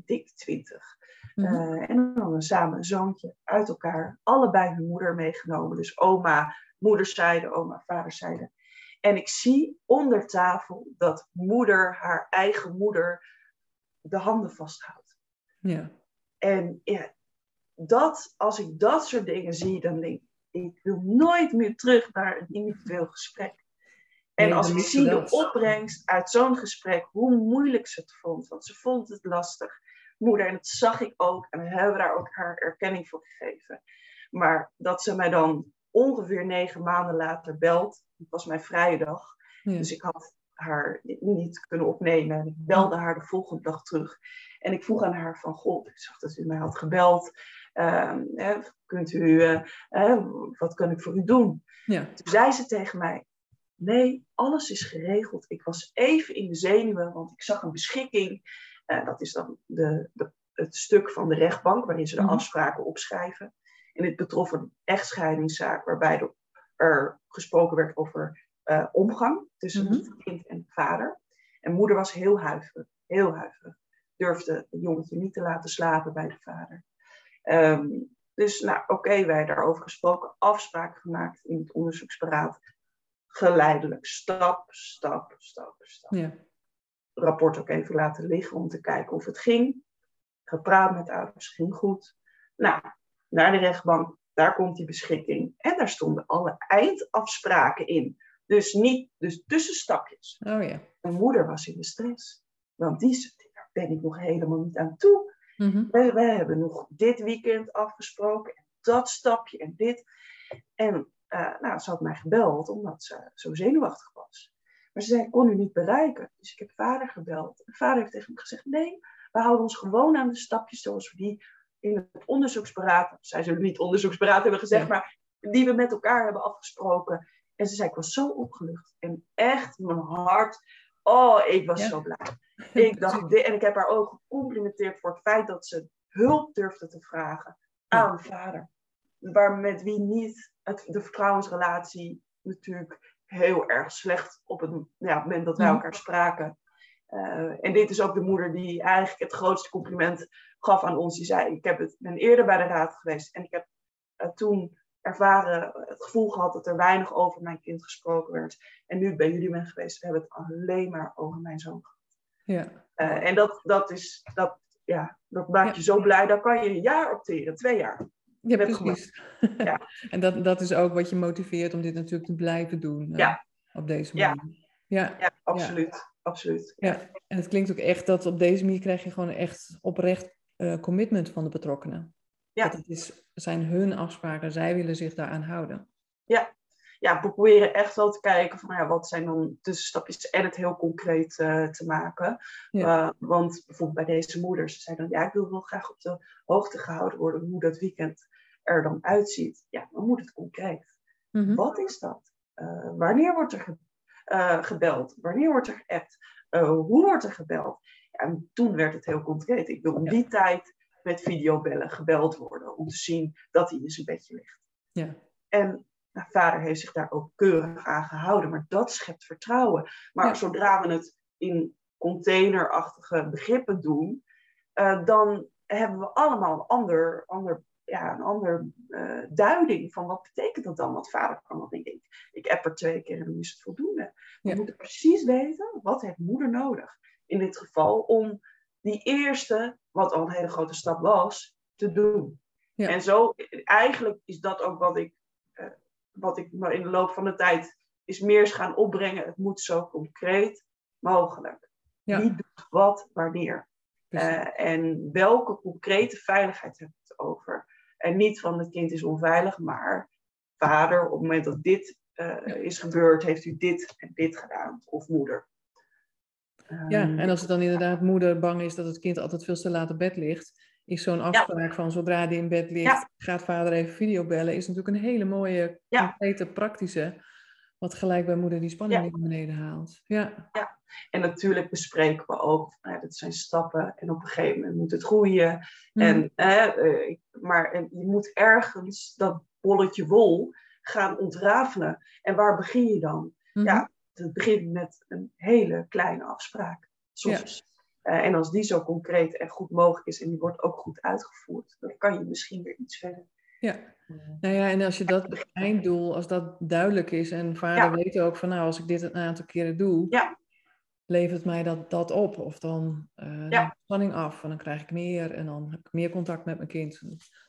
dik twintig. Mm en dan samen een zoontje uit elkaar, allebei hun moeder meegenomen. Dus oma, moederszijde, oma, vaderszijde. En ik zie onder tafel dat moeder haar eigen moeder de handen vasthoudt. Ja. En ja, dat, als ik dat soort dingen zie, dan denk ik, ik wil nooit meer terug naar een individueel gesprek. En als ik zie de opbrengst uit zo'n gesprek, hoe moeilijk ze het vond, want ze vond het lastig moeder. En dat zag ik ook. En we hebben daar ook haar erkenning voor gegeven. Maar dat ze mij dan ongeveer negen maanden later belt. Het was mijn vrije dag. Dus ik had haar niet kunnen opnemen. En ik belde haar de volgende dag terug. En ik vroeg aan haar van, god, ik zag dat u mij had gebeld. Uh, hè, kunt u, uh, wat kan ik voor u doen? Ja. Toen zei ze tegen mij, nee, alles is geregeld. Ik was even in de zenuwen, want ik zag een beschikking. Uh, dat is dan de, de het stuk van de rechtbank waarin ze de Mhm. afspraken opschrijven. En dit betrof een echtscheidingszaak waarbij er, er gesproken werd over eh, omgang tussen Mhm. het kind en vader. En moeder was heel huiverig, heel huiverig. Durfde het jongetje niet te laten slapen bij de vader. Ehm, dus nou, oké, wij daarover gesproken, afspraken gemaakt in het onderzoeksberaad. Geleidelijk, stap, stap, stap, stap Ja. Rapport ook even laten liggen om te kijken of het ging. Gepraat met de ouders, ging goed. Nou, naar de rechtbank, daar komt die beschikking. En daar stonden alle eindafspraken in. Dus niet, dus tussenstapjes. Oh ja. Mijn moeder was in de stress. Want die daar ben ik nog helemaal niet aan toe. Mhm. We, we hebben nog dit weekend afgesproken. En dat stapje en dit. En eh, nou, ze had mij gebeld omdat ze zo zenuwachtig was. Maar ze zei, ik kon u niet bereiken. Dus ik heb vader gebeld. En vader heeft tegen me gezegd, nee, we houden ons gewoon aan de stapjes zoals we die in het onderzoeksberaad, zij zullen niet onderzoeksberaad hebben gezegd, Ja. maar die we met elkaar hebben afgesproken. En ze zei, ik was zo opgelucht. En echt, mijn hart, oh, ik was Ja. zo blij. Ik dacht, en ik heb haar ook gecomplimenteerd voor het feit dat ze hulp durfde te vragen Ja. aan vader. Waar met wie niet het, de vertrouwensrelatie natuurlijk heel erg slecht op het ja, moment dat wij Mhm. elkaar spraken. Eh, en dit is ook de moeder die eigenlijk het grootste compliment gaf aan ons. Die zei, ik heb het, ben eerder bij de raad geweest en ik heb eh, toen ervaren, het gevoel gehad dat er weinig over mijn kind gesproken werd. En nu bij jullie ben geweest, we hebben het alleen maar over mijn zoon gehad. Ja. Eh, en dat, dat, is, dat, ja, dat maakt Ja. je zo blij. Daar kan je een jaar opteren, twee jaar. Ja, Met precies. Ja. en dat, dat is ook wat je motiveert om dit natuurlijk te blijven doen. eh, Ja. Op deze Ja. manier. Ja. Ja, absoluut. absoluut. ja. En het klinkt ook echt dat op deze manier krijg je gewoon echt oprecht eh, commitment van de betrokkenen. Ja. Dat het is, zijn hun afspraken, zij willen zich daaraan houden. ja, we proberen echt wel te kijken van ja, wat zijn dan tussenstapjes en het heel concreet eh, te maken. Ja. Want bijvoorbeeld bij deze moeders, ze zei dan ja, ik wil wel graag op de hoogte gehouden worden hoe dat weekend er dan uitziet. Ja, dan moet het concreet. Mhm. Wat is dat? Eh, wanneer wordt er ge- eh, gebeld? Wanneer wordt er geappt? Eh, hoe wordt er gebeld? Ja, en toen werd het heel concreet. Ik wil om Ja. die tijd met videobellen gebeld worden om te zien dat hij in zijn bedje ligt. Ja. En nou, vader heeft zich daar ook keurig aan gehouden, maar dat schept vertrouwen. Maar Ja. zodra we het in containerachtige begrippen doen, dan hebben we allemaal een ander, ander, ja, een ander eh, duiding van wat betekent dat dan? Want vader kan dan denken, ik, ik app er twee keer en dan is het voldoende. We Ja. moeten precies weten, wat heeft moeder nodig in dit geval, om die eerste, wat al een hele grote stap was, te doen. Ja. En zo, eigenlijk is dat ook wat ik, eh, wat ik me in de loop van de tijd is meer is gaan opbrengen. Het moet zo concreet mogelijk. Ja. Wie doet wat, wanneer? Eh, en welke concrete veiligheid heb je het over? En niet van het kind is onveilig, maar vader, op het moment dat dit eh, is gebeurd, heeft u dit en dit gedaan. Of moeder. Ja, Ehm, en als het dan inderdaad moeder bang is dat het kind altijd veel te laat op bed ligt, is zo'n afspraak van zodra die in bed ligt, Ja. gaat vader even videobellen, is natuurlijk een hele mooie, Ja. concrete, praktische, wat gelijk bij moeder die spanning Ja. weer naar beneden haalt. Ja, En natuurlijk bespreken we ook, nou, ja, dit zijn stappen en op een gegeven moment moet het groeien. Mhm. En, eh, maar en je moet ergens dat bolletje wol gaan ontrafelen. En waar begin je dan? Mhm. Ja, het begint met een hele kleine afspraak. Soms. Eh, en als die zo concreet en goed mogelijk is en die wordt ook goed uitgevoerd, dan kan je misschien weer iets verder. Ja. Nou ja, en als je dat einddoel, als dat duidelijk is en vader Ja. weet ook van nou, als ik dit een aantal keren doe, Ja. levert mij dat, dat op. Of dan eh Ja. de spanning af en dan krijg ik meer en dan heb ik meer contact met mijn kind.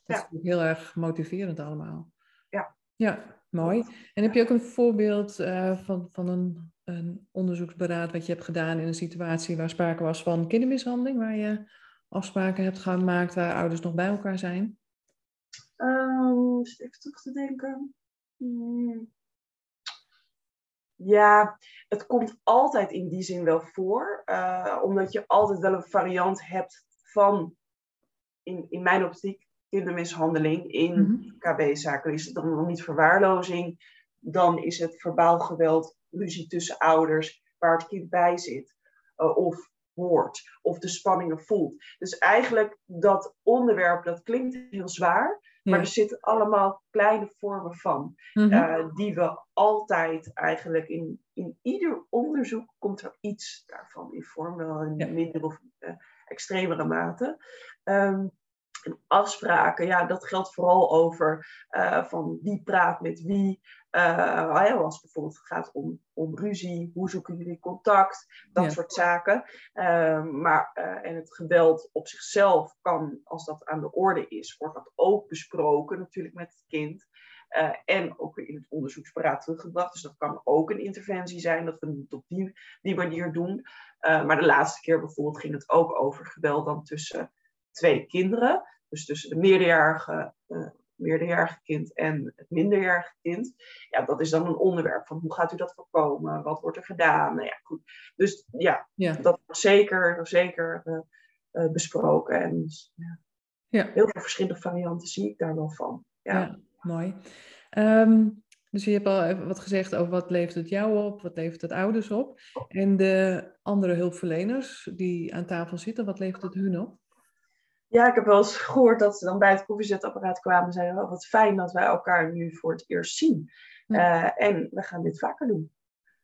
Dat is heel erg motiverend allemaal. Ja. Ja, mooi. En heb je ook een voorbeeld eh, van, van een, een onderzoeksberaad wat je hebt gedaan in een situatie waar sprake was van kindermishandeling, waar je afspraken hebt gemaakt waar ouders nog bij elkaar zijn? Eens even terug te denken. Hmm. Ja, het komt altijd in die zin wel voor. eh, omdat je altijd wel een variant hebt van, in, in mijn optiek, kindermishandeling in Mhm. KB-zaken. Is het dan nog niet verwaarlozing, dan is het verbaal geweld, ruzie tussen ouders, waar het kind bij zit. Eh, of hoort of de spanningen voelt. Dus eigenlijk dat onderwerp, dat klinkt heel zwaar, maar er zitten allemaal kleine vormen van, mhm. eh, die we altijd eigenlijk in, in ieder onderzoek komt er iets daarvan in vorm, wel in minder of uh, extremere mate. Ehm, en afspraken, ja, dat geldt vooral over uh, van wie praat met wie. Uh, als het bijvoorbeeld gaat om, om ruzie, hoe zoeken jullie contact, dat soort zaken. Uh, maar, en het geweld op zichzelf kan, als dat aan de orde is, wordt dat ook besproken natuurlijk met het kind. en ook in het onderzoeksberaad teruggebracht. Dus dat kan ook een interventie zijn, dat we het op die, die manier doen. maar de laatste keer bijvoorbeeld ging het ook over geweld dan tussen twee kinderen. Dus tussen de meerderjarige, uh, meerderjarige kind en het minderjarige kind. Ja, dat is dan een onderwerp van hoe gaat u dat voorkomen? Wat wordt er gedaan? Nou ja, goed. Dus ja, dat wordt zeker, zeker uh, besproken. En ja. ja. heel veel verschillende varianten zie ik daar wel van. Ja, mooi. Ehm, dus je hebt al even wat gezegd over wat levert het jou op, wat levert het ouders op. En de andere hulpverleners die aan tafel zitten, wat levert het hun op? Ja, ik heb wel eens gehoord dat ze dan bij het koffiezetapparaat kwamen en zeiden: oh, wat fijn dat wij elkaar nu voor het eerst zien. Eh, en we gaan dit vaker doen.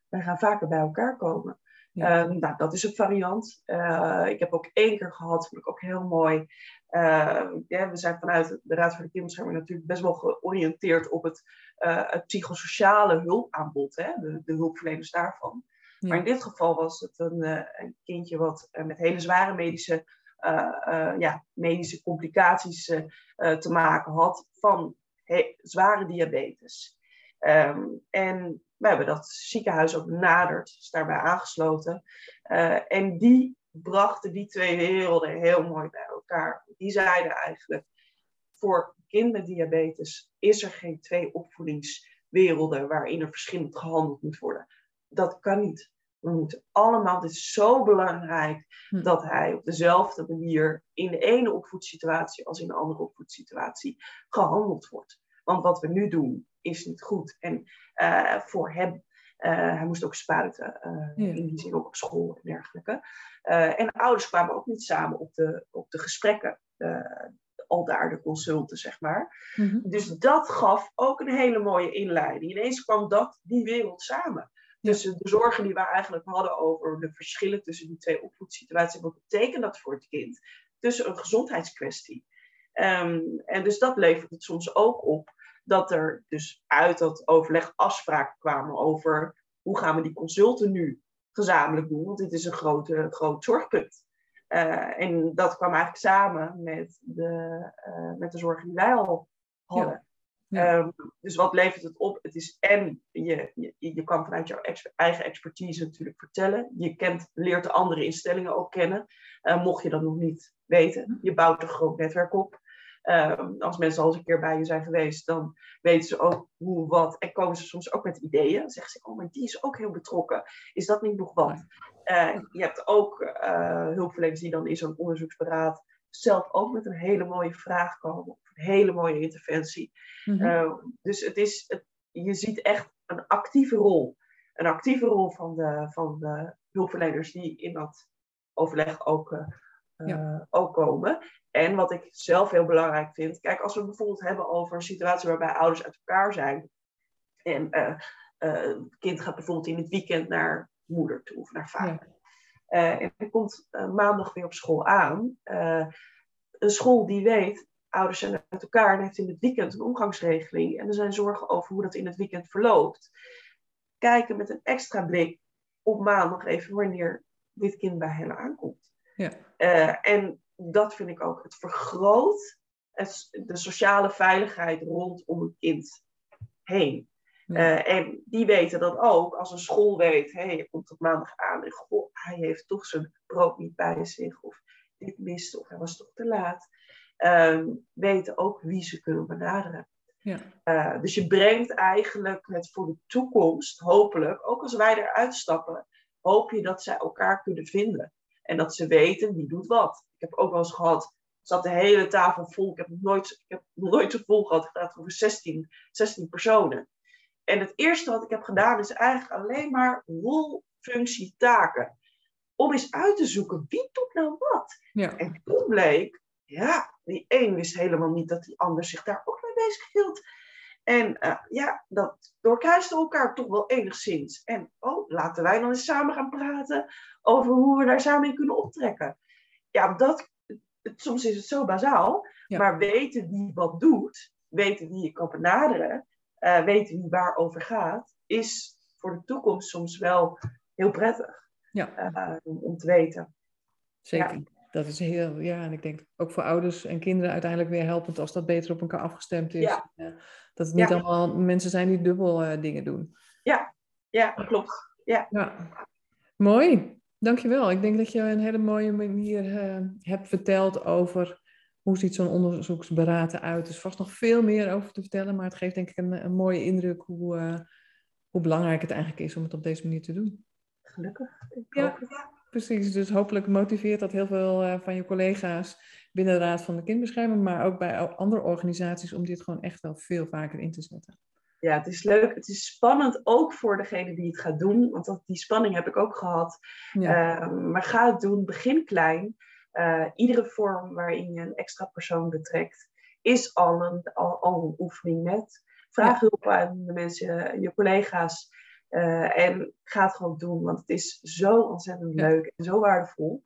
We gaan vaker bij elkaar komen. Ehm, nou, dat is een variant. Uh, ik heb ook één keer gehad, vond ik ook heel mooi. Uh, ja, we zijn vanuit de Raad voor de Kinderbescherming natuurlijk best wel georiënteerd op het, het psychosociale hulpaanbod, hè? De, de hulpverleners daarvan. Maar in dit geval was het een, een kindje wat met hele zware medische eh, eh, ja, medische complicaties eh, te maken had van zware diabetes. Ehm, en we hebben dat ziekenhuis ook benaderd, is daarbij aangesloten. en die brachten die twee werelden heel mooi bij elkaar. Die zeiden eigenlijk, voor kinderen met diabetes is er geen twee opvoedingswerelden waarin er verschillend gehandeld moet worden. Dat kan niet. We moeten allemaal, dit is zo belangrijk, hm. dat hij op dezelfde manier in de ene opvoedsituatie als in de andere opvoedsituatie gehandeld wordt. Want wat we nu doen is niet goed. En uh, voor hem, uh, hij moest ook spuiten, uh, in die zin ook op school en dergelijke. en ouders kwamen ook niet samen op de, op de gesprekken al daar de consulten, zeg maar. Mm Dus dat gaf ook een hele mooie inleiding. Ineens kwam dat, die wereld samen tussen de zorgen die we eigenlijk hadden over de verschillen tussen die twee opvoedsituaties. Wat betekent dat voor het kind? Tussen een gezondheidskwestie. Ehm, en dus dat levert het soms ook op dat er dus uit dat overleg afspraken kwamen over hoe gaan we die consulten nu gezamenlijk doen, want dit is een grote, groot zorgpunt. Uh, en dat kwam eigenlijk samen met de, uh, met de zorgen die wij al hadden. Ehm, dus wat levert het op? Het is en je, je, je kan vanuit jouw eigen expertise natuurlijk vertellen. Je kent, leert de andere instellingen ook kennen. Uh, mocht je dat nog niet weten, je bouwt een groot netwerk op. Ehm, als mensen al eens een keer bij je zijn geweest, dan weten ze ook hoe, wat. En komen ze soms ook met ideeën. Dan zeggen ze, oh, maar die is ook heel betrokken. Is dat niet nog wat? Uh, je hebt ook uh, hulpverleners die dan in zo'n onderzoeksberaad zelf ook met een hele mooie vraag komen, of een hele mooie interventie. Mhm. Ehm, dus het is, het, je ziet echt een actieve rol. Een actieve rol van de, van de hulpverleners die in dat overleg ook, uh, ook komen. En wat ik zelf heel belangrijk vind, kijk, als we het bijvoorbeeld hebben over een situatie waarbij ouders uit elkaar zijn. En uh, het kind gaat bijvoorbeeld in het weekend naar moeder toe of naar vader. En hij komt uh, maandag weer op school aan. Uh, een school die weet, ouders zijn uit elkaar en heeft in het weekend een omgangsregeling. En er zijn zorgen over hoe dat in het weekend verloopt. Kijken met een extra blik op maandag even wanneer dit kind bij hen aankomt. Ja. en dat vind ik ook, het vergroot het, de sociale veiligheid rondom een kind heen. Eh, en die weten dan ook, als een school weet, hey, je komt op maandag aan en goh, hij heeft toch zijn brood niet bij zich, of dit miste, of hij was toch te laat. Uh, weten ook wie ze kunnen benaderen. Ja. Uh, dus je brengt eigenlijk het voor de toekomst, hopelijk, ook als wij eruit stappen, hoop je dat zij elkaar kunnen vinden. En dat ze weten wie doet wat. Ik heb ook wel eens gehad, zat de hele tafel vol. Ik heb nooit, ik heb nooit zo vol gehad. Het gaat over 16, 16 personen. En het eerste wat ik heb gedaan is eigenlijk alleen maar rolfunctietaken. om eens uit te zoeken wie doet nou wat. Ja. En toen bleek, ja, die een wist helemaal niet dat die ander zich daar ook mee bezig hield. En uh, ja, dat doorkruiste elkaar toch wel enigszins. En oh, laten wij dan eens samen gaan praten over hoe we daar samen in kunnen optrekken. Ja, dat, het, soms is het zo bazaal, Ja. maar weten wie wat doet, weten wie je kan benaderen, uh, weten wie waarover gaat, is voor de toekomst soms wel heel prettig Ja. uh, om te weten. Zeker. Dat is heel, ja, en ik denk ook voor ouders en kinderen uiteindelijk weer helpend als dat beter op elkaar afgestemd is. Ja. Uh, dat het niet allemaal mensen zijn die dubbel dingen doen. Ja, ja klopt. Ja. ja. Mooi, dankjewel. Ik denk dat je een hele mooie manier hebt verteld over hoe ziet zo'n onderzoeksberaad eruit. Er is vast nog veel meer over te vertellen, maar het geeft denk ik een, een mooie indruk hoe, uh, hoe belangrijk het eigenlijk is om het op deze manier te doen. Gelukkig. Ja, precies. Dus hopelijk motiveert dat heel veel uh, van je collega's binnen de Raad van de Kindbescherming, maar ook bij andere organisaties om dit gewoon echt wel veel vaker in te zetten. Ja, het is leuk. Het is spannend ook voor degene die het gaat doen, want dat, die spanning heb ik ook gehad. Ja. Uh, maar ga het doen, begin klein. Uh, iedere vorm waarin je een extra persoon betrekt, is al een, al, al een oefening met. Vraag Ja. hulp aan de mensen, je collega's. Uh, en ga het gewoon doen, want het is zo ontzettend Ja. leuk en zo waardevol.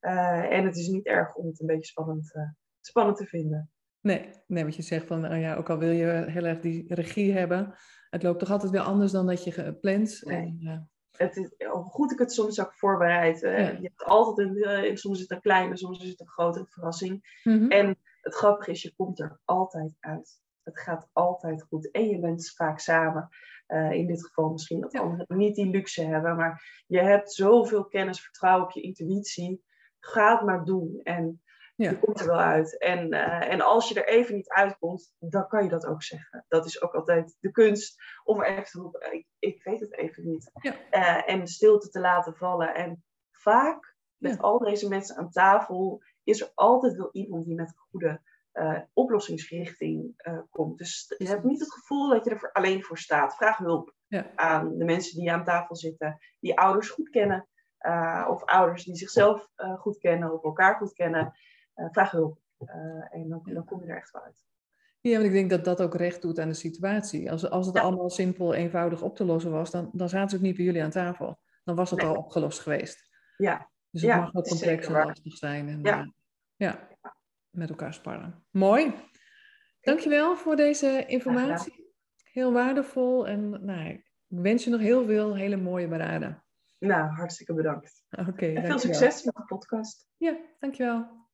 Uh, en het is niet erg om het een beetje spannend, spannend te vinden. Nee, nee, wat je zegt van, oh ja, ook al wil je heel erg die regie hebben, het loopt toch altijd weer anders dan dat je gepland. Nee. En, Het is, hoe goed ik het soms ook voorbereid. Ja. Je hebt altijd een, uh, soms is het een kleine, soms is het een grotere verrassing. mhm. En het grappige is, je komt er altijd uit. Het gaat altijd goed. En je bent vaak samen. Uh, in dit geval misschien dat Ja. anderen niet die luxe hebben. Maar je hebt zoveel kennis, vertrouwen op je intuïtie. Ga het maar doen. En Ja. je komt er wel uit. En, uh, en als je er even niet uitkomt, dan kan je dat ook zeggen. Dat is ook altijd de kunst om er even te roepen. Ik, ik weet het even niet. Ja. Uh, en stilte te laten vallen. En vaak met Ja. al deze mensen aan tafel is er altijd wel iemand die met een goede uh, oplossingsrichting komt. Dus je hebt niet het gevoel dat je er voor, alleen voor staat. Vraag hulp aan de mensen die aan tafel zitten, die ouders goed kennen. Of ouders die zichzelf goed kennen of elkaar goed kennen. Uh, vraag hulp. en dan, dan, kom je er echt wel uit. Ja, want ik denk dat dat ook recht doet aan de situatie. Als, als het Ja. allemaal simpel, eenvoudig op te lossen was, dan, dan zaten ze ook niet bij jullie aan tafel. Dan was het Nee. al opgelost geweest. Ja, Dus het Ja, mag zeker complex en lastig zijn. En, Ja. eh, ja, met elkaar sparren. Mooi. Dankjewel voor deze informatie. Heel waardevol. En nou, ik wens je nog heel veel hele mooie beraden. nou, hartstikke bedankt. Oké, En veel dankjewel. succes met de podcast. Ja, dankjewel.